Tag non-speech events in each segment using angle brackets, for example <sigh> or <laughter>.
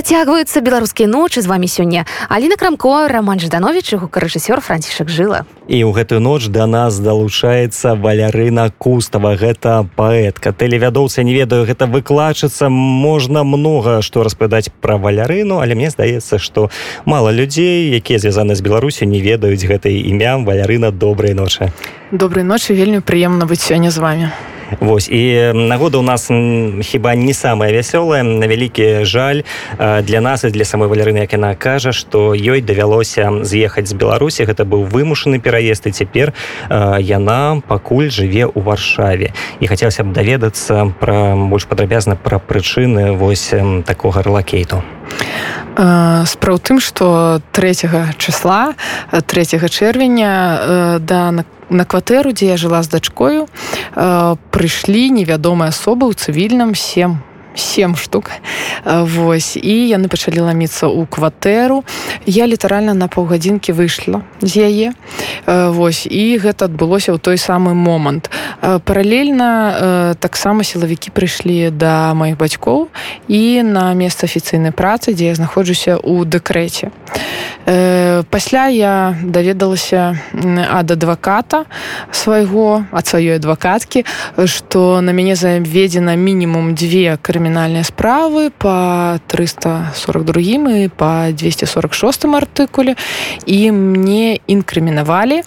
працягваюцца беларускія ночы з вами сёння Аліна крамко роман жданович гукарэжысёр францішак жыла і ў гэтую ноч да нас далучаецца валярына кустава. Гэта паэтка тэлевядоўца не ведаю гэта выкладчыцца можна многа што распавядаць пра валярыну але мне здаецца што мала людзей якія звязаны з беларусю не ведаюць гэтай імям валярына добрай ночы. Добрай ночы вельмі прыемна быць сёння з вами Вось і нагода у нас хіба не самая вясёлая на вялікі жаль для нас і для самой валярыны як яна кажа што ёй давялося з'ехаць з беларусі. Гэта быў вымушаны пераезд і цяпер яна пакуль жыве ў варшаве. І хацелася б даведацца пра больш падрабязна пра прычыны вось такога рэлакейту справа тым што 3 числа 3 чэрвеня да на на кватэру дзе я жыла з дачкою э, прыйшлі невядомыя асобы ў цывільным сем сем штук. Вось. І яны пачалі ламіцца ў кватэру. Я літаральна на паўгадзінкі выйшла з яе. Вось. І гэта адбылося ў той самы момант. Паралельна таксама сілавікі прыйшлі да маіх бацькоў і на месца афіцыйнай працы дзе я знаходжуся ў дэкрэце. Пасля я даведалася ад адваката свайго ад сваёй адвакаткі што на мяне заведзена мінімум две крымі крымінальныя справы по 342 і по 246 артыкуле і мне інкрымінавалі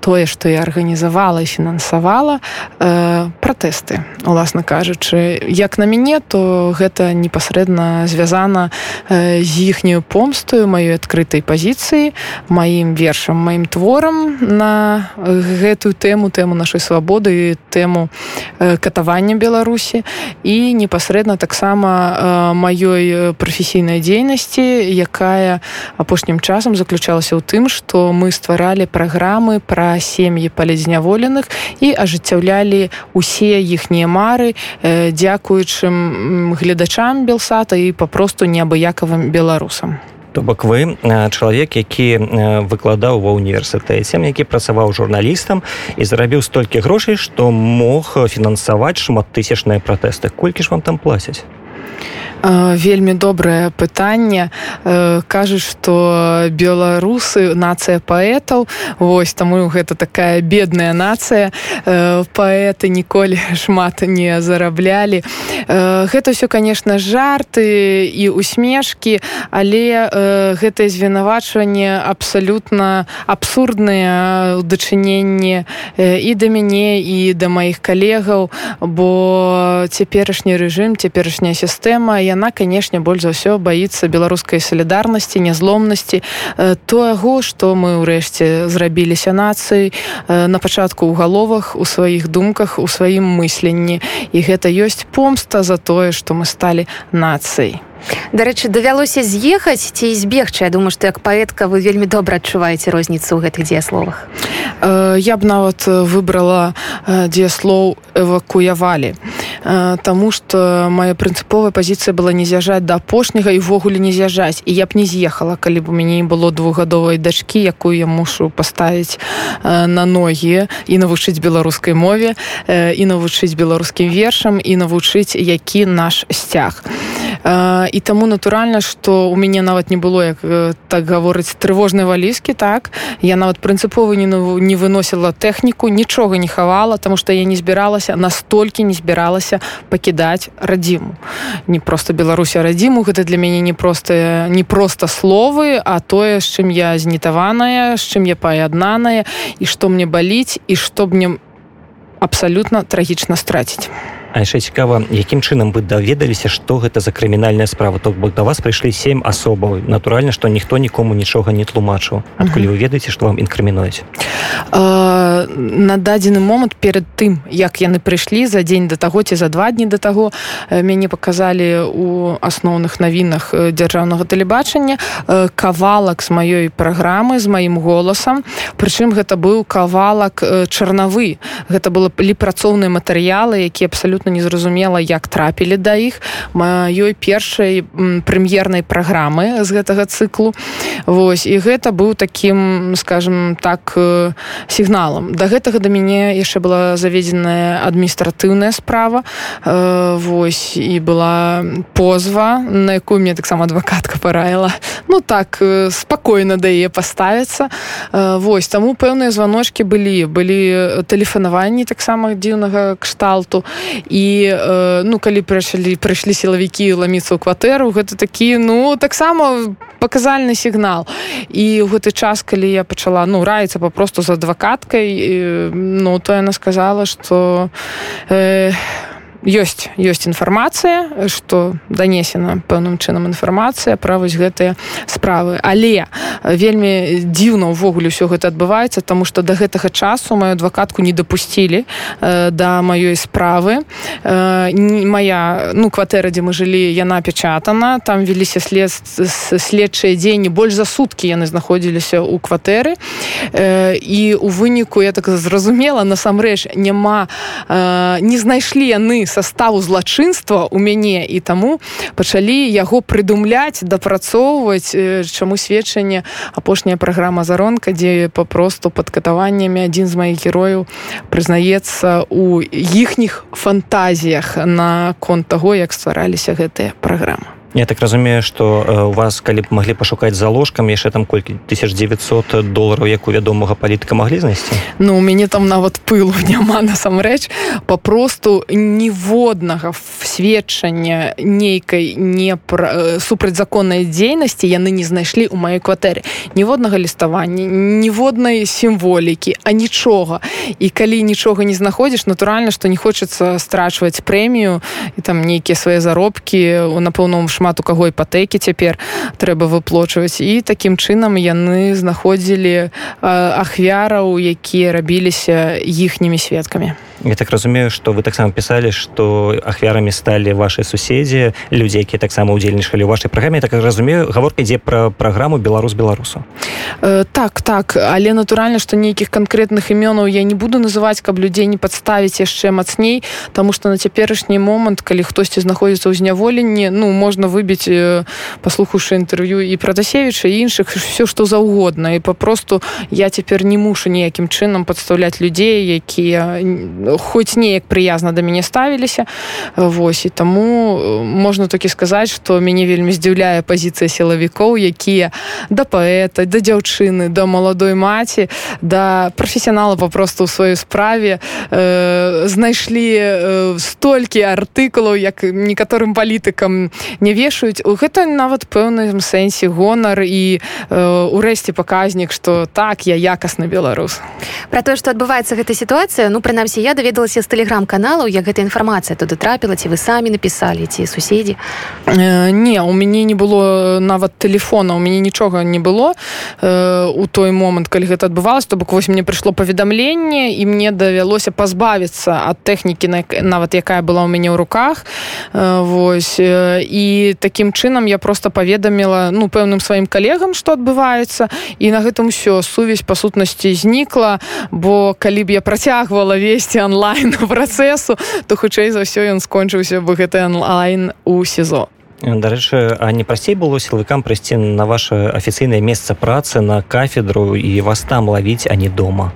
тое што я арганізавала і фінансавала э, пратэсты уласна кажучы. Як на мяне то гэта непасрэдна звязана э, з іхнюю помстаю маёй адкрытай пазіцыі маім вершам маім творам на гэтую тэму тэму нашай свабоды тэму э, катавання беларусі. І непасрэдна таксама э, маёй прафесійнай дзейнасці якая апошнім часам заключалася ў тым што мы стваралі праграмы пра сем'і палезняволеных і ажыццяўлялі усе іхнія мары дзякуючым гледачам белсата і папросту неабыякавым беларусам. То бок вы чалавек які выкладаў ва універсітэце які працаваў журналістам і зарабіў столькі грошай што мог фінансаваць шматтысячныя пратэсты. Колькі ж вам там плацяць вельмі добрае пытанне. Кажуць што беларусы нацыя паэтаў. Восьось таму гэта такая бедная нацыя. Паэты ніколі <laughs> шмат не зараблялі. Гэта ўсё конечно жарты і усмешкі але гэтае звінавачванне абсалютна абсурдныя ў дачыненні і да мяне і да маіх калегаў бо цяперашні рэжым цяперашняя сістэма яна канешне больш за ўсё баіцца беларускай салідарнасці нязломнасці таго што мы ўрэшце зрабіліся нацыі на пачатку ў галовах у сваіх думках у сваім мысленні. І гэта ёсць помста за тое што мы сталі нацыяй Дарэчы, давялося з'ехаць ці збегчы. Я думаю, што як паэтка вы вельмі добра адчуваеце розніцу ў гэтых дзеясловах. Э, я б нават выбрала дзеяслоў эвакуявалі. Таму што моя прынцыповая пазіцыя была не з'язджаць да апошняга і ўвогуле не з'язджаць. І я б не з'ехала, калі б у мяне было двухгадовай дачкі, якую я мушу паставіць на ногі і навучыць беларускай мове і навучыць беларускім вершам і навучыць які наш сцяг і таму натуральна што у мяне нават не было як так гаворыць трывожнай валізкі так. Я нават прынцыпова не не выносіла тэхніку нічога не хавала тому что я не збіралася настолькі не збіралася пакідаць радзіму не просто беларусі радзіму гэта для мяне не простыя не просто словы а тое з чым я знітаваная з чым я паяднаная і што мне баліць і што мне абсалютна трагічна страціць А яшчэ цікава якім чынам вы даведаліся што гэта за крымінальная справа? То бок да вас прыйшлі сем асобаў. Натуральна што ніхто нікому нічога не тлумачыў. Адкуль вы ведаеце што вам інкрымінуюць? На дадзены момант перад тым як яны прыйшлі за дзень да таго ці за два дні да таго мяне паказалі у асноўных навінах дзяржаўнага тэлебачання кавалак з маёй праграмы з маім голасам. Прычым гэта быў кавалак чарнавы. Гэта было лі працоўныя матэрыялы які абсалютна абсолютно незразумела як трапілі да іх маёй першай прэм'ернай праграмы з гэтага цыклу. Вось і гэта быў таким скажем так э, сігналам. Да гэтага да мяне яшчэ была заведзеная адміністратыўная справа э, Вось і была позва на якую мне таксама адвакатка параіла. Ну так э, спакойна да яе паставіцца. Вось таму пэўныя званочки былі. Былі тэлефанаванні таксама дзіўнага кшталту і ну калі прыйшлі прыйшлі сілавікі ламіцца ў кватэру гэта такі ну таксама паказальны сігнал. І ў гэты час калі я пачала ну раіцца папросту з адвакаткай ну то яна сказала что э, ёсць ёсць інфармацыя что данесена пэўным чынам інфармацыя пра вось гэтыя справы. Але вельмі дзіўна ўвогуле ўсё гэта адбываецца тому что до гэтага часу мою адвакатку не допусцілі э, да маёй справы. Э, моя ну кватэра дзе мы жылі яна печатана там веліся след следчыя дзеянні. Больш за суткі яны знаходзіліся ў кватэры. Э, і у выніку я так зразумела насамрэч няма э, не знайшлі яны составу злачынства у мяне і таму пачалі яго прыдумляць дапрацоўваць чаму сведчанне апошняя праграма заронка дзе папросту пад катаваннямі адзін з маіх герояў прызнаецца у іхніх фантазіях наконт таго як ствараліся гэтыя праграмы Я так разумею что э, у вас калі б маглі пашукаць заложкам яшчэ там колькі 1900 долларов як у вядомага палітыка маглі знайсці? Ну у мяне там нават пылу <laughs> няма насамрэч. Папросту ніводнага сведчання нейкай не пра э, супрацьзаконнай дзейнасці яны не знайшлі ў маёй кватэры. Ніводнага ліставання ніводнай сімволікі а нічога. І калі нічога не знаходзіш натуральна што не хочацца страчваць прэмію і там нейкія свае заробкі на пэўным шмат у каго іпатэкі цяпер трэба выплочваць. І такім чынам яны знаходзілі ахвяраў якія рабіліся іхнімі сведкамі Я так разумею что вы таксама пісалі что ахвярамі сталі ваши суседзі людзі якія таксама удзельнічалі вашай праграме. Так разумею гаворка ідзе пра праграму беларус беларусу э, так так. Але натуральна что нейкіх канкрэтных імёнаў я не буду называць каб людзей не падставіць яшчэ мацней тому что на цяперашні момант калі хтосьці знаходзіцца ў зняволенні ну можна выбіць паслухаўшы інтэрв'ю і прадасевіча іншых все што заўгодна. І папросту я цяпер не мушу ніякім чынам падстаўляць людзей якія хоць неяк прыязна да мяне ставіліся восьось і таму можна такі сказаць што мяне вельмі здзіўляе пазіцыя сілавікоў якія да паэта да дзяўчыны да маладой маці да прафесіянала папросту ў сваёй справе э, знайшлі э, столькі артыкулаў як некаторым палітыкам не вешаюць. У гэта нават пэўным сэнсе гонар і урэшце паказнік што так я якасны беларус. Про тое што адбываецца гэта сітуацыя ну прынамсі я даведалася з тэлеграм-каналаў як гэта інфармацыя туды трапіла ці вы самі напісалі ці суседзі? Э, не у мяне не было нават телефона у мяне нічога не было э, у той момант калі гэта адбывалось то бок вось мне прыйшло паведамленне і мне давялося пазбавіцца ад тэхнікі нават якая была ў мяне ў руках. Э, вось э, і таким чынам я просто паведаміла ну пэўным сваім калегам что адбываецца і на гэтым усё сувязь па сутнасці знікла бо калі б я працягвала весці онлайн працэсу то хутчэй за ўсё ён скончыўся бы гэты онлайн у сезон дарэчы а не прасцей было сілавікам прыйсці на ваше афіцыйнае месца працы на кафедру і вас там лавіць а не дома?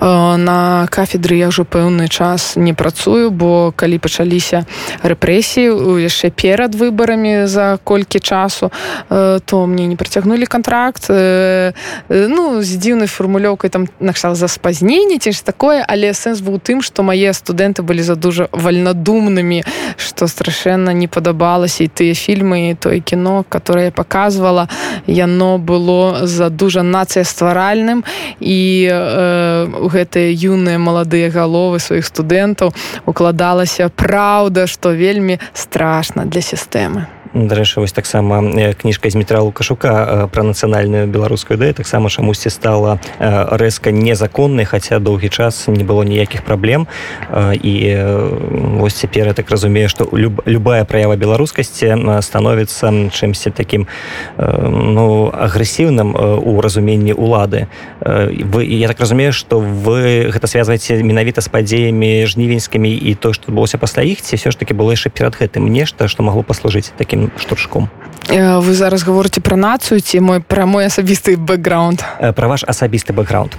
На кафедры я ўжо пэўны час не працую бо калі пачаліся рэпрэсіі яшчэ перад выбарамі за колькі часу то мне не працягнулі контракт ну з дзіўнай фармулёўкай там накшал за спазненне ці ж такое але сэнс быў тым што мае студэнты былі за дужа вальнадумнымі што страшэнна не падабалася і тыя фільмы тое кіно которое показывала. Яно было за дужа нацыястваральным і э, гэтыя юныя маладыя галовы сваіх студэнтаў укладалася праўда што вельмі страшна для сістэмы дарэчы вось таксама кніжка з метра лукашука пра нацыянальную беларускую ідэю. Таксама чамусьці стала рэзка незаконнай хаця доўгі час не было ніякіх праблем. І вось цяпер я так разумею што люб, любая праява беларускасці становіцца чымсьці таким ну агрэсіўным у разуменні улады вы я так разумею што вы гэта связываеце менавіта з падзеямі жнівеньскімі і то што адбылося пасля іх ці все ж таки было яшчэ перад гэтым нешта што магло паслужыць таким штуршком вы зараз гаворыце пра нацыю ці мой пра мой асабісты бэкграунд? Пра ваш асабісты бэкграунд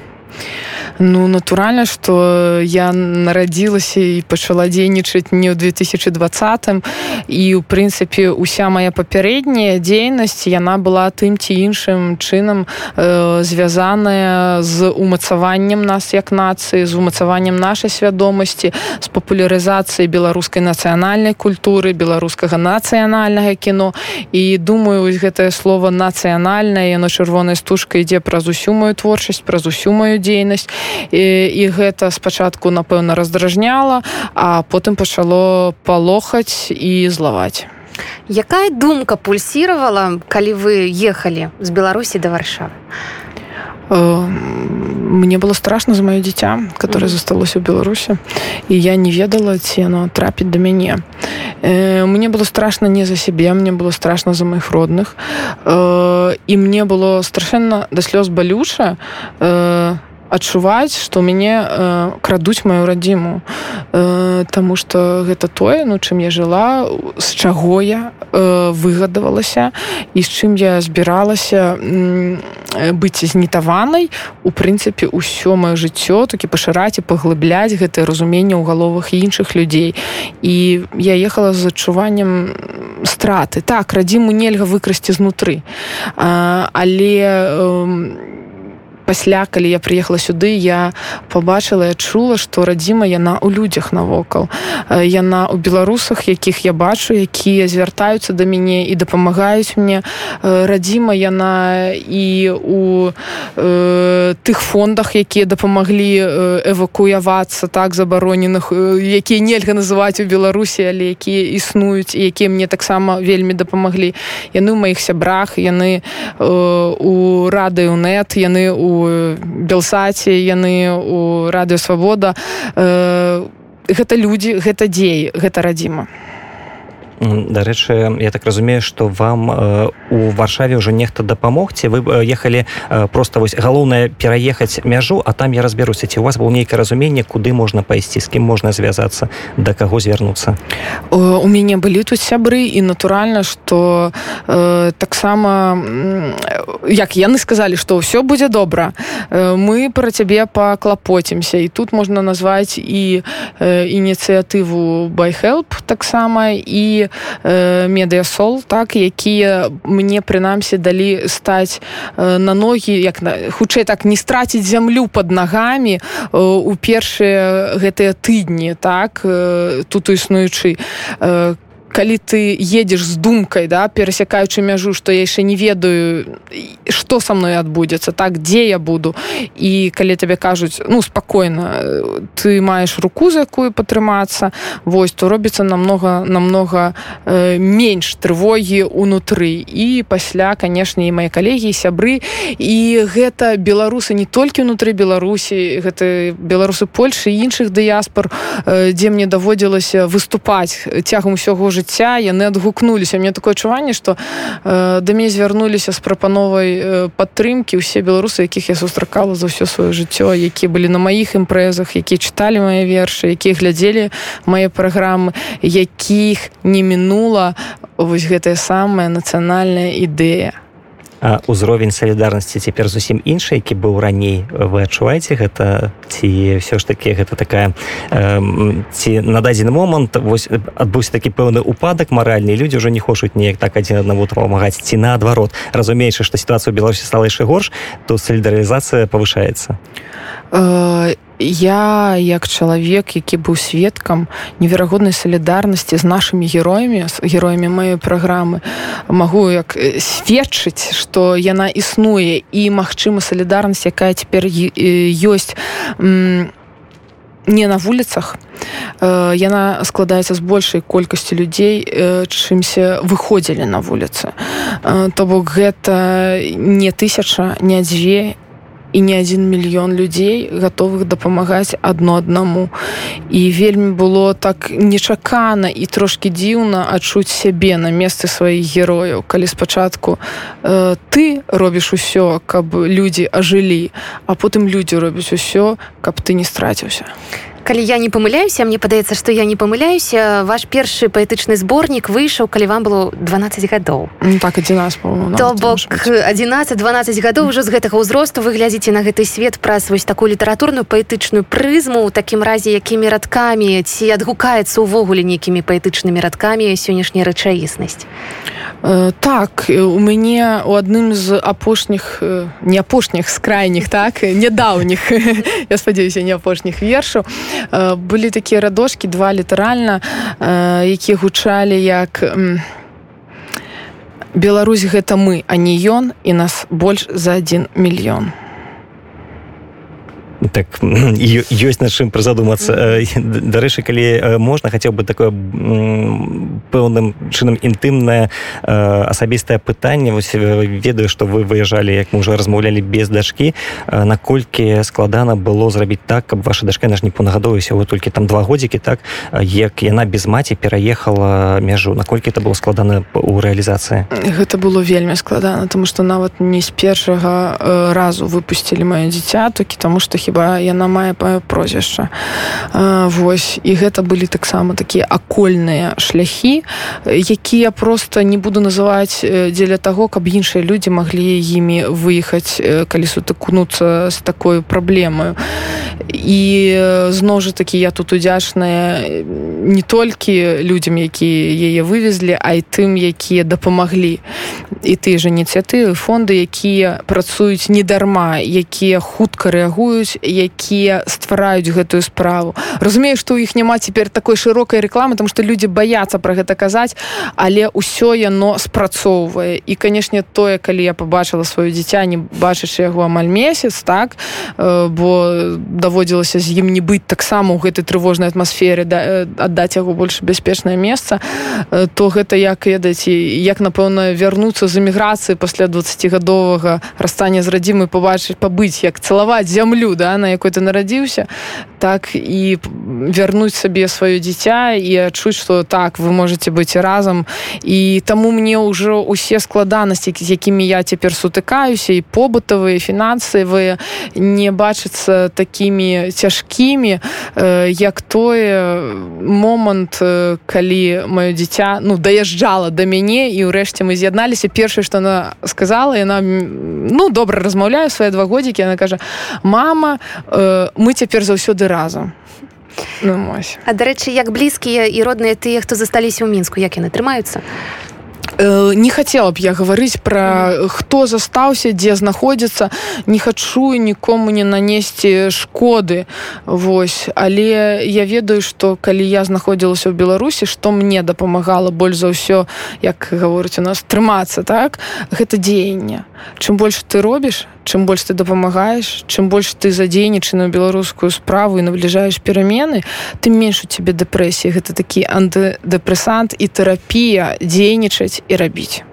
Ну натуральна што я нарадзілася і пачала дзейнічаць не ў 2020 і ў прынцыпе уся моя папярэдняя дзейнасць яна была тым ці іншым чынам э, звязаная з умацаваннем нас як нацыі з умацаваннем нашай свядомасці з папулярызацыяй беларускай нацыянальнай культуры беларускага нацыянальнага кіно. І думаю гэтае слово нацыянальнае яно чырвонай стужкай ідзе праз усю мою творчасць праз усю мою дзейнасць. І, і гэта спачатку напэўна раздражняла а потым пачало палохаць і злаваць. Якая думка пульсировала калі вы ехалі з беларусі да варшавы? Э, мне было страшно за маё дзіця которое засталося ў беларусе і я не ведала ці яно трапіць да мяне. Э, мне было страшно не за сябе мне было страшно за моих родных. Э, і мне было страшэнна да слёз балюша э, адчуваць што мяне э, крадуць маю радзіму. Э, Таму што гэта тое ну чым я жыла з чаго я э, выгадавалася і з чым я збіралася э, быць знітаванай. У прынцыпе ўсё маё жыццё такі пашыраць і паглыбляць гэтае разуменне ў галовах іншых людзей. І я ехала з адчуваннем страты. Так радзіму нельга выкрасці знутры. Але э, пасля калі я приехала сюды я побачыла я чула что радзіма яна у людзях навокал. Яна у беларусах якіх я бачу якія звяртаюцца да мяне і дапамагаюць мне. Радзіма яна і у э, тых фондах якія дапамаглі эвакуявацца так забароненых якія нельга называць у беларусі але якія існуюць і якія мне таксама вельмі дапамаглі. Яны ў маіх сябрах яны э, у радыё нет яны у белсаце яны у радыёвабода э, гэта людзі гэта дзеі гэта радзіма. Дарэчы я так разумею что вам э, у варшаве уже нехта дапамогці. Вы э, ехалі э, просто вось галоўнае пераехаць мяжу а там я разбяруся. Ці у вас было нейкае разуменне куды можна пайсці з кім можна звязацца да каго звярнуцца? У мяне былі тут сябры і натуральна что э, таксама як яны сказалі что ўсё будзе добра. Мы про цябе паклапоцімся. І тут можна назваць і э, ініцыятыву байhelп таксама і э, медыасол так якія мне прынамсі далі стаць э, на ногі як на хутчэй так не страціць зямлю под нагамі э, у першыя гэтыя тыдні так э, тут існуючы э, калі ты едзеш з думкай да перасякаючы мяжу што я яшчэ не ведаю что со мной адбудзецца так дзе я буду. І калі табе кажуць ну спакойна ты маеш руку за якую падтрымацца вось то робіцца намного намного э, менш трывогі унутры і пасля канешне і мае калегі сябры. І гэта беларусы не толькі ўнутры беларусі гэта беларусы польльшы іншых дыяспор э, дзе мне даводзілася выступаць цягам усяго жыцця жыцця яны адгукнуліся. Мне такое адчуванне что э, да мяне звярнуліся з прапановай э, падтрымки усе беларусы якіх я сустракала за ўсё сваё жыццё якія былі на маіх імпрэзах якія чыталі мае вершы якія глядзелі мае праграмы якіх не мінула вось гэтая самая нацыянальная ідэя узровень салідарнасці цяпер зусім іншы які быў раней вы адчуваеце гэта? Ці все ж таки гэта такая ці на дадзены момант вось адбыўся такі пэўны упадак маральны людзі ўжо не хочуць неяк так адзін аднаму дапамагаць ці наадварот? Разумеючы што сітуацыя ў беларусі стала яшчэ горш то салідарызацыя павышаецца я як чалавек які быў сведкам неверагоднай салідарнасці з нашымі героямі з героямі маёй праграмы магу як сведчыць што яна існуе і магчыма салідарнасць якая цяпер ёсць не на вуліцах. Яна складаецца з большай колькасці людзей чымся выходзілі на вуліцы. То бок гэта не тысяча не дзве і не адзін мільён людзей гатовых дапамагаць адно аднаму і вельмі было так нечакана і трошки дзіўна адчуць сябе на месцы сваіх герояў. Калі спачатку э, ты робіш усё каб людзі ажылі а потым людзі робяць усё каб ты не страціўся калі я не памыляюся мне падаецца што я не памыляюся ваш першы паэтычны зборнік выйшаў калі вам было 12 гадоў ну, так 11 то бок 11-12 гадоў ужо з гэтага ўзросту вы глядзіце на гэты свет праз вось такую літаратурную паэтычную прызму у такім разе якімі радкамі ці адгукаецца ўвогуле нейкімі паэтычнымі радкамі сённяшняя рэчаіснасць? Э, так у мяне у адным з апошніх э, не апошніх з крайніх так нядаўніх <laughs> я спадзяюся не апошніх вершаў э, былі такія радошкі два літаральна якія гучалі як Беларусь гэта мы а не ён і нас больш за один мільён так ёсць над чым прызадумацца. Дарэчы калі можна хацеў бы такое пэўным чынам інтымнае асабістае пытанне. Вось ведаю што вы выязджалі як мы уже размаўлялі без дачкі. Наколькі складана было зрабіць так каб ваша дашка наш не панагадоўся вы толькі там два годзікі так? Як яна без маці пераехала мяжу наколькі это было складана у рэалізацыі? Гэта было вельмі складана тому что нават не з першага разу выпусцілі маё дзіця толькі таму што хіба яна мае прозвішча. Вось і гэта былі таксама такія акольныя шляхі якія просто не буду называць дзеля таго каб іншыя людзі маглі імі выехаць калі сутыкнуцца з такой праблемаю. І зноў жа такі я тут удзячная не толькі людзям якія яе вывезлі а і тым якія дапамаглі. І ты ж ініцыятывы фонды якія працуюць недарма якія хутка рэагуюць якія ствараюць гэтую справу. Разумею што ў іх няма цяпер такой шырокай рэкламы там што людзі баяцца пра гэта казаць але ўсё яно спрацоўвае. І канешне тое калі я побачыла сваё дзіця не бачачы яго амаль месяц так э, бо даводзілася з ім не быць таксама ў гэтай трывожнай атмасферы да, аддаць яго больш бяспечнае месца э, то гэта як ведаце як напэўна вярнуцца з эміграцыі пасля 20гадовага расстання з радзімы побачыць пабыць як цалаваць зямлю да на якой ты нарадзіўся так і вярнуць сабе сваё дзіця і адчуць што так вы можете быць разам і таму мне ўжо усе складанасці з якімі я цяпер сутыкаюся і побытавыя фінансавыя не бачацца такімі цяжкімі як тое момант калі маё дзіця ну даязджала да мяне і ўрэшце мы з'ядналіся. Першае што она сказала яна ну добра размаўляю свае два годзікі она кажа мама э, мы цяпер заўсёды разам ну, А дарэчы як блізкія і родныя тыя хто засталіся ў мінску як яны трымаюцца не хотела б я гаварыць про хто застаўся дзе знаходзіцца не хачу нікому не нанесці шкоды. Вось. Але я ведаю что калі я знаходзілася ў беларусі что мне дапамагала больш за ўсё як гаворыць у нас трымацца так гэта дзеянне. Чым больш ты робіш чым больш ты дапамагаеш чым больш ты задзейнічай на беларускую справу і набліжаеш перамены тым менш у тебе дэпрэсіі гэта такі антыдэпрэсант і тэрапія дзейнічаць і рабіць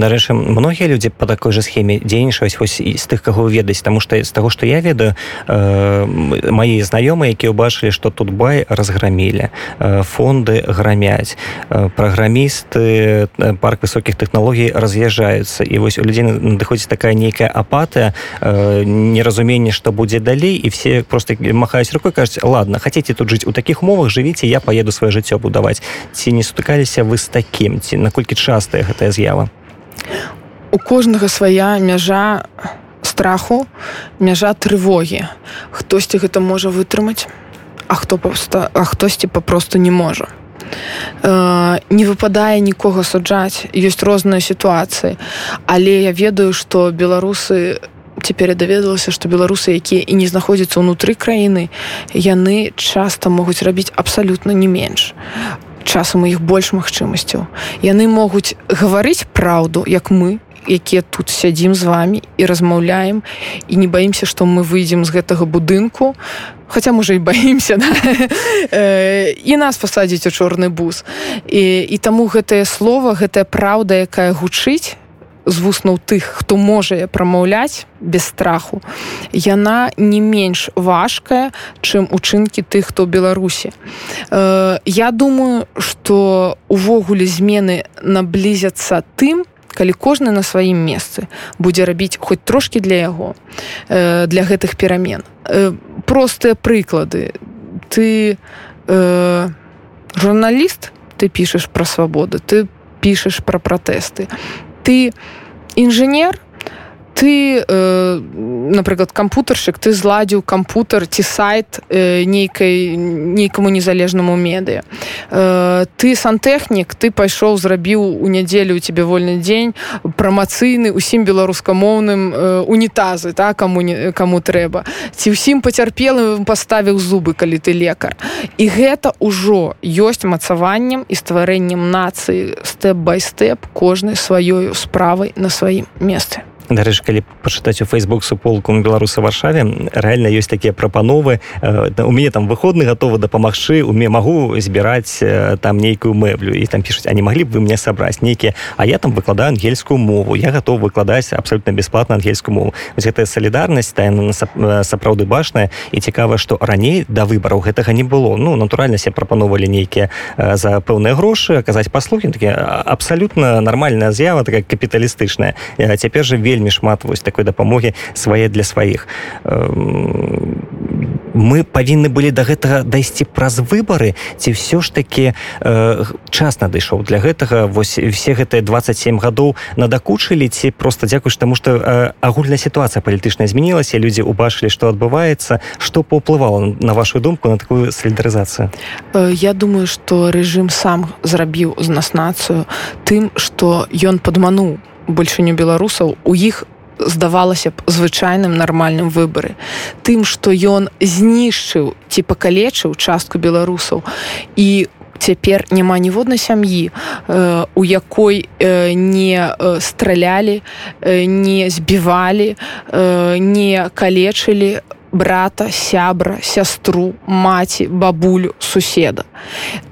дарэчы многія людзі по такой же схеме дзейнічаюць вось з тых каго ведаць тому что з таго что я ведаю э, мои знаёмыя якія ўбачылі что тут бай разграмілі э, фонды грамяць э, праграмісты э, парк высокіх тэхналогій раз'язджаюцца і вось у людзей надыходзіць такая нейкая апатыя э, неразуменне что будзе далей і все просто махаюць рукой кажуць ладно хотите тут жыць у таких умовах жывіце я поеду сваё жыццё будаваць ці не сутыкаліся вы з таким ці наколькі частая гэтая з'ява у кожнага свая мяжа страху мяжа трывогі. Хтосьці гэта можа вытрымаць а хто просто а хтосьці папросту не можа. Э, не выпадае нікога суджаць ёсць розныя сітуацыі. Але я ведаю што беларусы цяпер даведалася што беларусы якія і не знаходзяцца ўнутры краіны яны часта могуць рабіць абсалютна не менш часам у іх больш магчымасцяў яны могуць гаварыць праўду як мы якія тут сядзім з вами і размаўляем і не баімся што мы выйдзем з гэтага будынку хотя можа і баімся <laughs> да? і нас пасадзіць у чорны бус і, і таму гэтае слово гэтая праўда якая гучыць з вуснуў тых хто можа прамаўляць без страху яна не менш важкая чым учынкі тых хто беларусі. Э, я думаю что увогуле змены наблізяцца тым калі кожны на сваім месцы будзе рабіць хоць трошки для яго э, для гэтых перамен. Э, простыя прыклады. Ты э, журналіст ты пішаш пра свабоды ты пішаш пра пратэсты. ты інжынер ты э, напрыклад кампутаршык ты зладзіў кампутар ці сайт э, нейкай нейкаму незалежнаму медыа э, ты сантэхнік ты пайшоў зрабіў у нядзелю у тебе вольны дзень прамацыйны усім беларускамоўным э, унітазы так каму не каму трэба ці ўсім пацярпелым паставіў зубы калі ты лекар. І гэта ўжо ёсць мацаваннем і стварэннем нацыі стэп-бай-стэп кожнай сваёю справай на сваім месцы дарэч калі пачытаць у фейсбук суполку беларуса варшаве рэальна ёсць такія прапановы. Э, у мяне там выходны гатовы дапамагчы уме магу збіраць э, там нейкую мэблю. І там пішуць не маглі б вы мне сабраць нейкія? А я там выкладаю ангельскую мову. Я готов выкладаць абсолютно бесплатно ангельскую мову. Гэтая салідарнасць тайна э, сапраўды башная і цікава што раней да выбараў гэтага не было. Ну натуральнасці прапановвалі нейкія за пэўныя грошы аказаць паслугі. Такі абсалютна нармальная з'ява такая капіталістычная. Цяпер жа вельмі вельмі шмат вось такой дапамогі свае для сваіх. Мы павінны былі до да гэтага дайсці праз выбары ці ўсё ж таки э, час надышоў для гэтага. Вось все гэтыя 27 гадоў надакучылі ці просто дзякуй таму что э, агульная сітуацыя палітычная змянілася людзі убачылі што адбываецца што паўплывала на вашу думку на такую салідарызацыю? Э, я думаю что рэжым сам зрабіў з нас нацыю тым что ён падмануў большыню беларусаў у іх здавалася б звычайным нармальным выбары. Тым што ён знішчыў ці пакалечыў частку беларусаў і цяпер няма ніводнай сям'і э, у якой э, не э, стралялі не збівалі не калечылі брата сябра сястру маці бабулю суседа.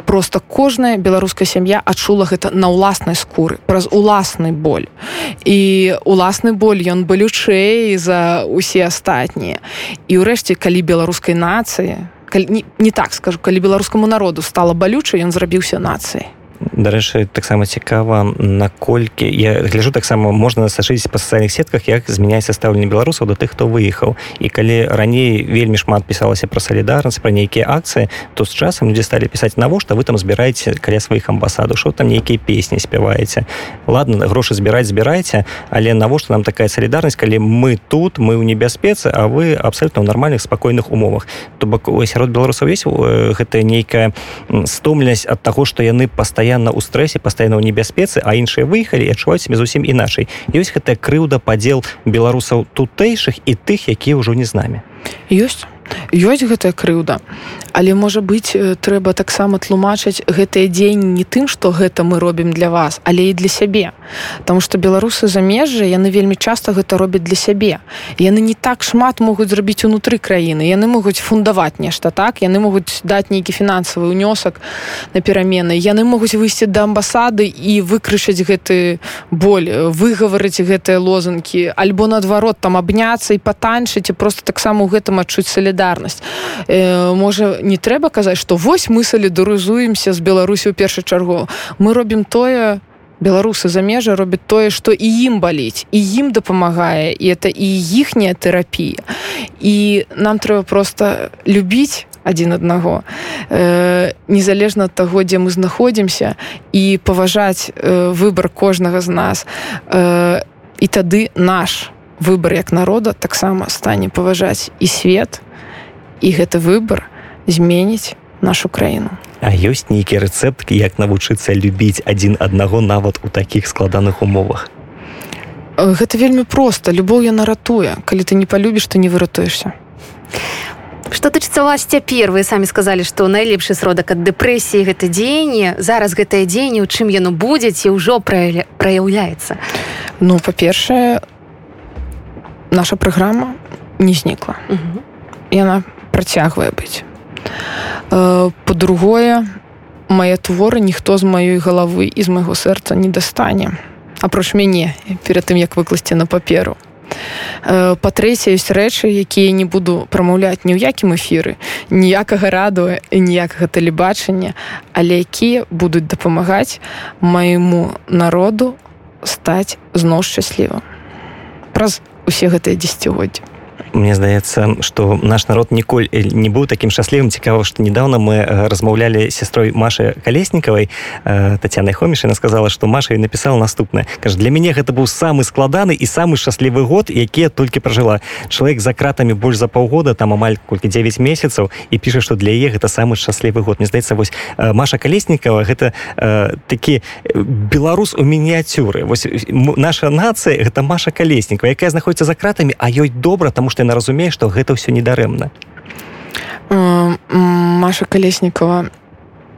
Просто кожная беларуская сям'я адчула гэта на ўласнай скуры праз уласны боль. І уласны боль ён балючэй за усе астатнія. І ўрэшце калі беларускай нацыі не, не так скажу калі беларускаму народу стала балюча ён зрабіўся нацыяй дарэчы таксама цікава наколькі я гляжу таксама можна сашыць па сацыяльных сетках як змяняецца стаўленне беларусаў да тых хто выехаў. І калі раней вельмі шмат пісалася пра салідарнасць пра нейкія акцыі то з часам людзі сталі пісаць навошта вы там збіраеце каля сваіх амбасадаў? Що там нейкія песні спяваеце? Ладно грошы збіраць збірайце але навошта нам такая салідарнасць калі мы тут мы ў небяспецы а вы абсолютно ў нармальных спакойных умовах? То бок сярод беларусаў есть гэта нейкая стомленасць ад таго што яны пастаянна пастаянна ў стрэсе пастаянна ў небяспецы а іншыя выехалі адчуваюць себе зусім іначай ёсць гэтая крыўда падзел беларусаў тутэйшых і тых якія ўжо не з намі ёсць ёсць гэтая крыўда але можа быць трэба таксама тлумачыць гэтыя дзень не тым што гэта мы робім для вас але і для сябе. Таму што беларусы замежжа яны вельмі часта гэта робяць для сябе. Яны не так шмат могуць зрабіць унутры краіны. Яны могуць фундаваць нешта так? Яны могуць даць нейкі фінансавы ўнёсак на перамены. Яны могуць выйсці да амбасады і выкрышаць гэты боль выгаварыць гэтыя лозанкі альбо наадварот там абняцца і патанчыць і просто таксама ў гэтым адчуць салідарнасць. Э, можа не трэба казаць што вось мы салідарызуемся з беларусі ў першую чаргу. Мы робім тое беларусы за межа робяць тое што і ім баліць і ім дапамагае і это і іхняя тэрапія. І нам трэба просто любіць адзін аднаго э, незалежна ад таго дзе мы знаходзімся і паважаць э, выбар кожнага з нас. Э, і тады наш выбар як народа таксама стане паважаць і свет і гэты выбар зменіць нашу краіну. А ёсць нейкі рэцэпт як навучыцца любіць адзін аднаго нават у такіх складаных умовах? Гэта вельмі проста. Любоў яна ратуе. Калі ты не палюбіш ты не выратуешся. Что тычыцца вас цяпер вы самі сказалі што найлепшы сродак ад дэпрэсіі гэта дзеянне зараз гэтае дзеянне у чым яно будзе ці ўжо праяўляецца? Ну па-першае наша праграма не знікла. Яна працягвае быць. э, по-другое мае творы ніхто з маёй галавы і з майго сэрца не дастане. Апроч мяне перад тым як выкласці на паперу. Па-трэцяе ёсць рэчы якія не буду прамаўляць ні ў якім эфіры ніякага раду і ніякага тэлебачання але якія будуць дапамагаць майму народу стаць зноў шчаслівым праз усе гэтыя дзесяцігоддзі Мне здаецца что наш народ ніколь не быў таким шчаслівым. Цікава что недавно мы размаўлялі сестрой Машы калеснікавай татяной хомішына сказала что Маша написала наступное кажа для мяне гэта быў самы складаны і самы шчаслівы год які толькі пражыла чалавек за кратамі больш за паўгода там амаль колькі 9 месяцаў і піша что для е гэта самы шчаслівы год мне здаецца вось Маша калеснікава гэта такі беларус у мініяцюры. Вось наша нацыя гэта Маша калеснікова якая знаходіцца за кратамі а ёй добра тому что яна разумее што гэта ўсё недарэмна Маша калеснікова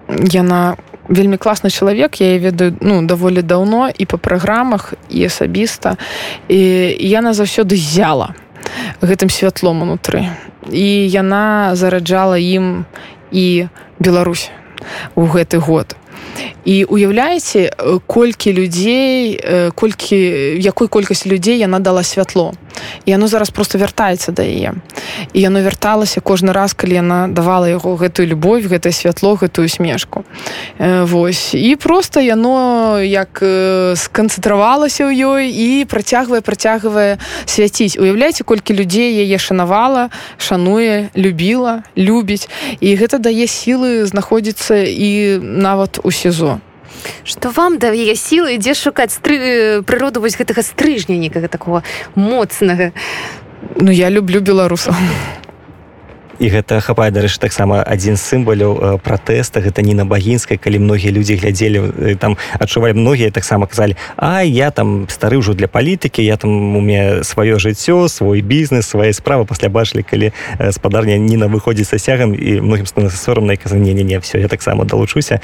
яна вельмі класны чалавек я ведаю ну даволі даўно і па праграмах і асабіста. І яна заўсёды зяла гэтым святлом унутры. І яна зараджала ім і Беларусь у гэты год. І уяўляеце колькі людзей колькі якой колькасць людзей яна дала святло яно зараз просто вяртаецца да яе. І яно вярталася кожны раз калі яна давала яго гэтую любовь гэтае святло гэтую смешку Вось. І просто яно як сканцэнтравалася ў ёй і працягвае працягвае свяціць. Уяўляеце колькі людзей яе шанавала шануе любіла любіць. І гэта дае сілы знаходзіцца і нават у сезон что вам дае сілы ідзе шукаць стры прыроду вось гэтага стрыжня некага такого моцнага Ну я люблю беларусаў і гэта хапае дарэчы таксама адзін з сімваляў пратэста. Гэта не на багінскай калі многія людзі глядзелі там адчувалі многія таксама казалі А я там стары ўжо для палітыкі я там у мне сваё жыццё свой бізнес свае справы пасля бачылі калі спадарня ніна выходзіць са сягам і многім становіцца сорамна і каза не не не все я таксама далучуся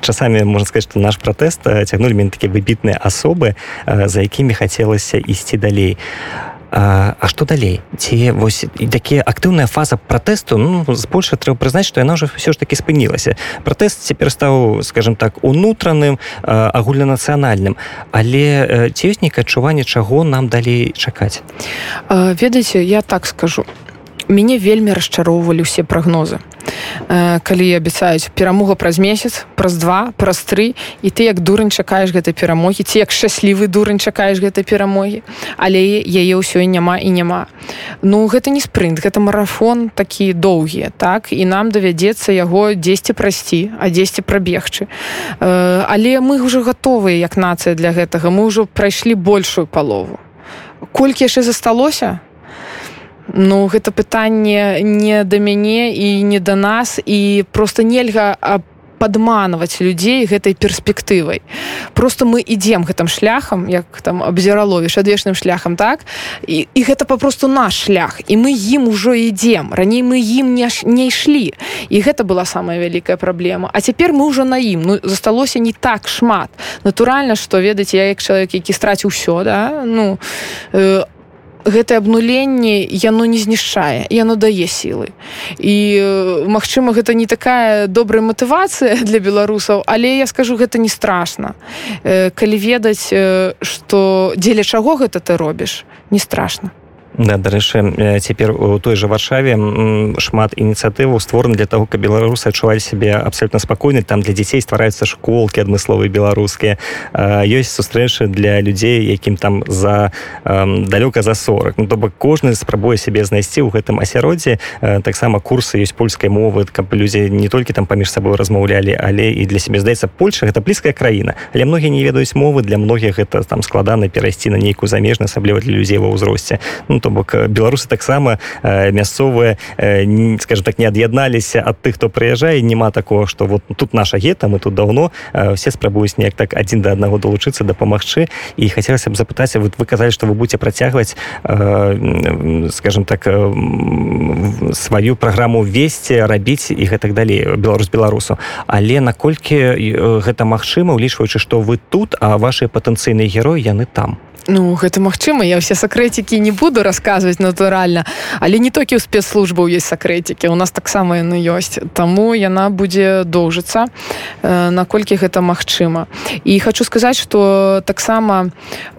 часамі можна сказаць што наш пратэст цягнулі мяне такі выбітныя асобы за якімі хацелася ісці далей. а А, а што далей? Ці вось і такія актыўная фаза пратэсту ну, збольша трэба прызнаць што яна ўжо ўсё ж таки спынілася. Пратэст цяпер стаў скажем так унутраным агульнанацыянальным але ці ёсць нейкае адчуванне чаго нам далей чакаць? Ведаеце я так скажу мяне вельмі расчароўвалі ўсе прагнозы. Калі абяцаюць перамога праз месяц праз два праз тры і ты як дурань чакаеш гэтай перамогі ці як шчаслівы дурань чакаеш гэтай перамогі але яе ўсё і няма і няма. Ну гэта не спрынт гэта марафон такі доўгія так? І нам давядзецца яго дзесьці прайсці а дзесьці прабегчы. Але мы ўжо гатовыя як нацыя для гэтага. Мы ўжо прайшлі большую палову. Колькі яшчэ засталося Ну гэта пытанне не да мяне і не да нас і просто нельга падманваць людзей гэтай перспектывай. Просто мы ідзем гэтым шляхам як там абзіраловіш адвечным шляхам так? І, і гэта папросту наш шлях і мы ім ужо ідзем. Раней мы ім не не ішлі. І гэта была самая вялікая праблема. А цяпер мы ўжо на ім. Ну засталося не так шмат. Натуральна што ведаце я як чалавек які страціў ўсё да ну а э, гэтае абнуленне яно не знішчае яно дае сілы. І магчыма гэта не такая добрая матывацыя для беларусаў але я скажу гэта не страшна. Калі ведаць што дзеля чаго гэта ты робіш не страшна Да, дарэчы цяпер у той жа варшаве шмат ініцыятываў створаны для того каб беларусы адчувалі сябе абсолютно спакойны там для дзяцей ствараюцца школкі адмысловыя беларускія. Ёсць сустрэчы для людзей якім там за далёка за 40 ну, то бок кожны спрабуе сябе знайсці ў гэтым асяроддзі. Таксама курсы ёсць польскай мовы каб людзі не толькі там паміж сабой размаўлялі але і для сябе. Здаецца Польша гэта блізкая краіна але многія не ведаюць мовы. Для многіх гэта там складана перайсці на нейкую замежную асабліва для людзей ва ўзросце. Ну, то бок беларусы таксама мясцовыя скажем так не ад'ядналіся ад тых хто прыязджае няма такого что вот тут наша гета мы тут давно все спрабуюць неяк так адзін да аднаго далучыцца дапамагчы. І хацелася б запытаць вот вы казалі что вы будете працягваць скажем так сваю праграму весці рабіць і гэтак далей беларус беларусу. Але наколькі гэта магчыма улічваючы што вы тут а ваши патэнцыйныя героі яны там Ну гэта магчыма я ўсе сакрэцікі не буду расказваць натуральна але не толькі ў спецслужбаў есть сакрэцікі у нас таксама яны ёсць. Таму яна будзе доўжыцца э, наколькі гэта магчыма. І хочу сказаць что таксама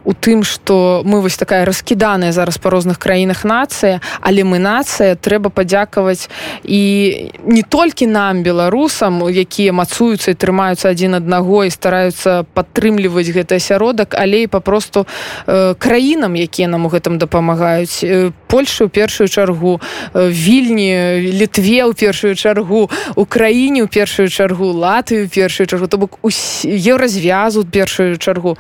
у тым что мы вось такая раскіданая зараз па розных краінах нацыя але мы нацыя трэба падзякаваць і не толькі нам беларусам якія мацуюцца і трымаюцца адзін аднаго і стараюцца падтрымліваць гэты асяродак але і папросту Э, краінам якія нам у гэтым дапамагаюць. Э, польшу першую чаргу э, вільні літве ў першую чаргу украіне ў першую чаргу латвію першую чаргу то бок еўразвязу першую чаргу.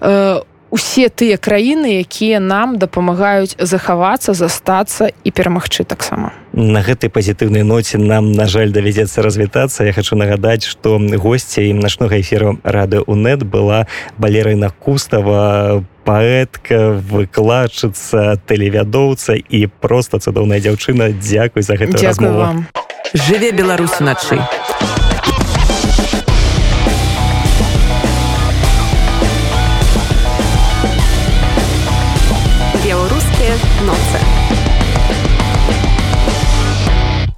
У усе тыя краіны якія нам дапамагаюць захавацца застацца і перамагчы таксама. На гэтай пазітыўнай ноце нам на жаль давядзецца развітацца. Я хочу нагадаць что госці ім начнога эфіру рады унет была балерына кустава паэтка выкладчыца тэлевядоўца і просто цудоўная дзяўчына. Дзякуй за гэта вам. Жыве беларус начы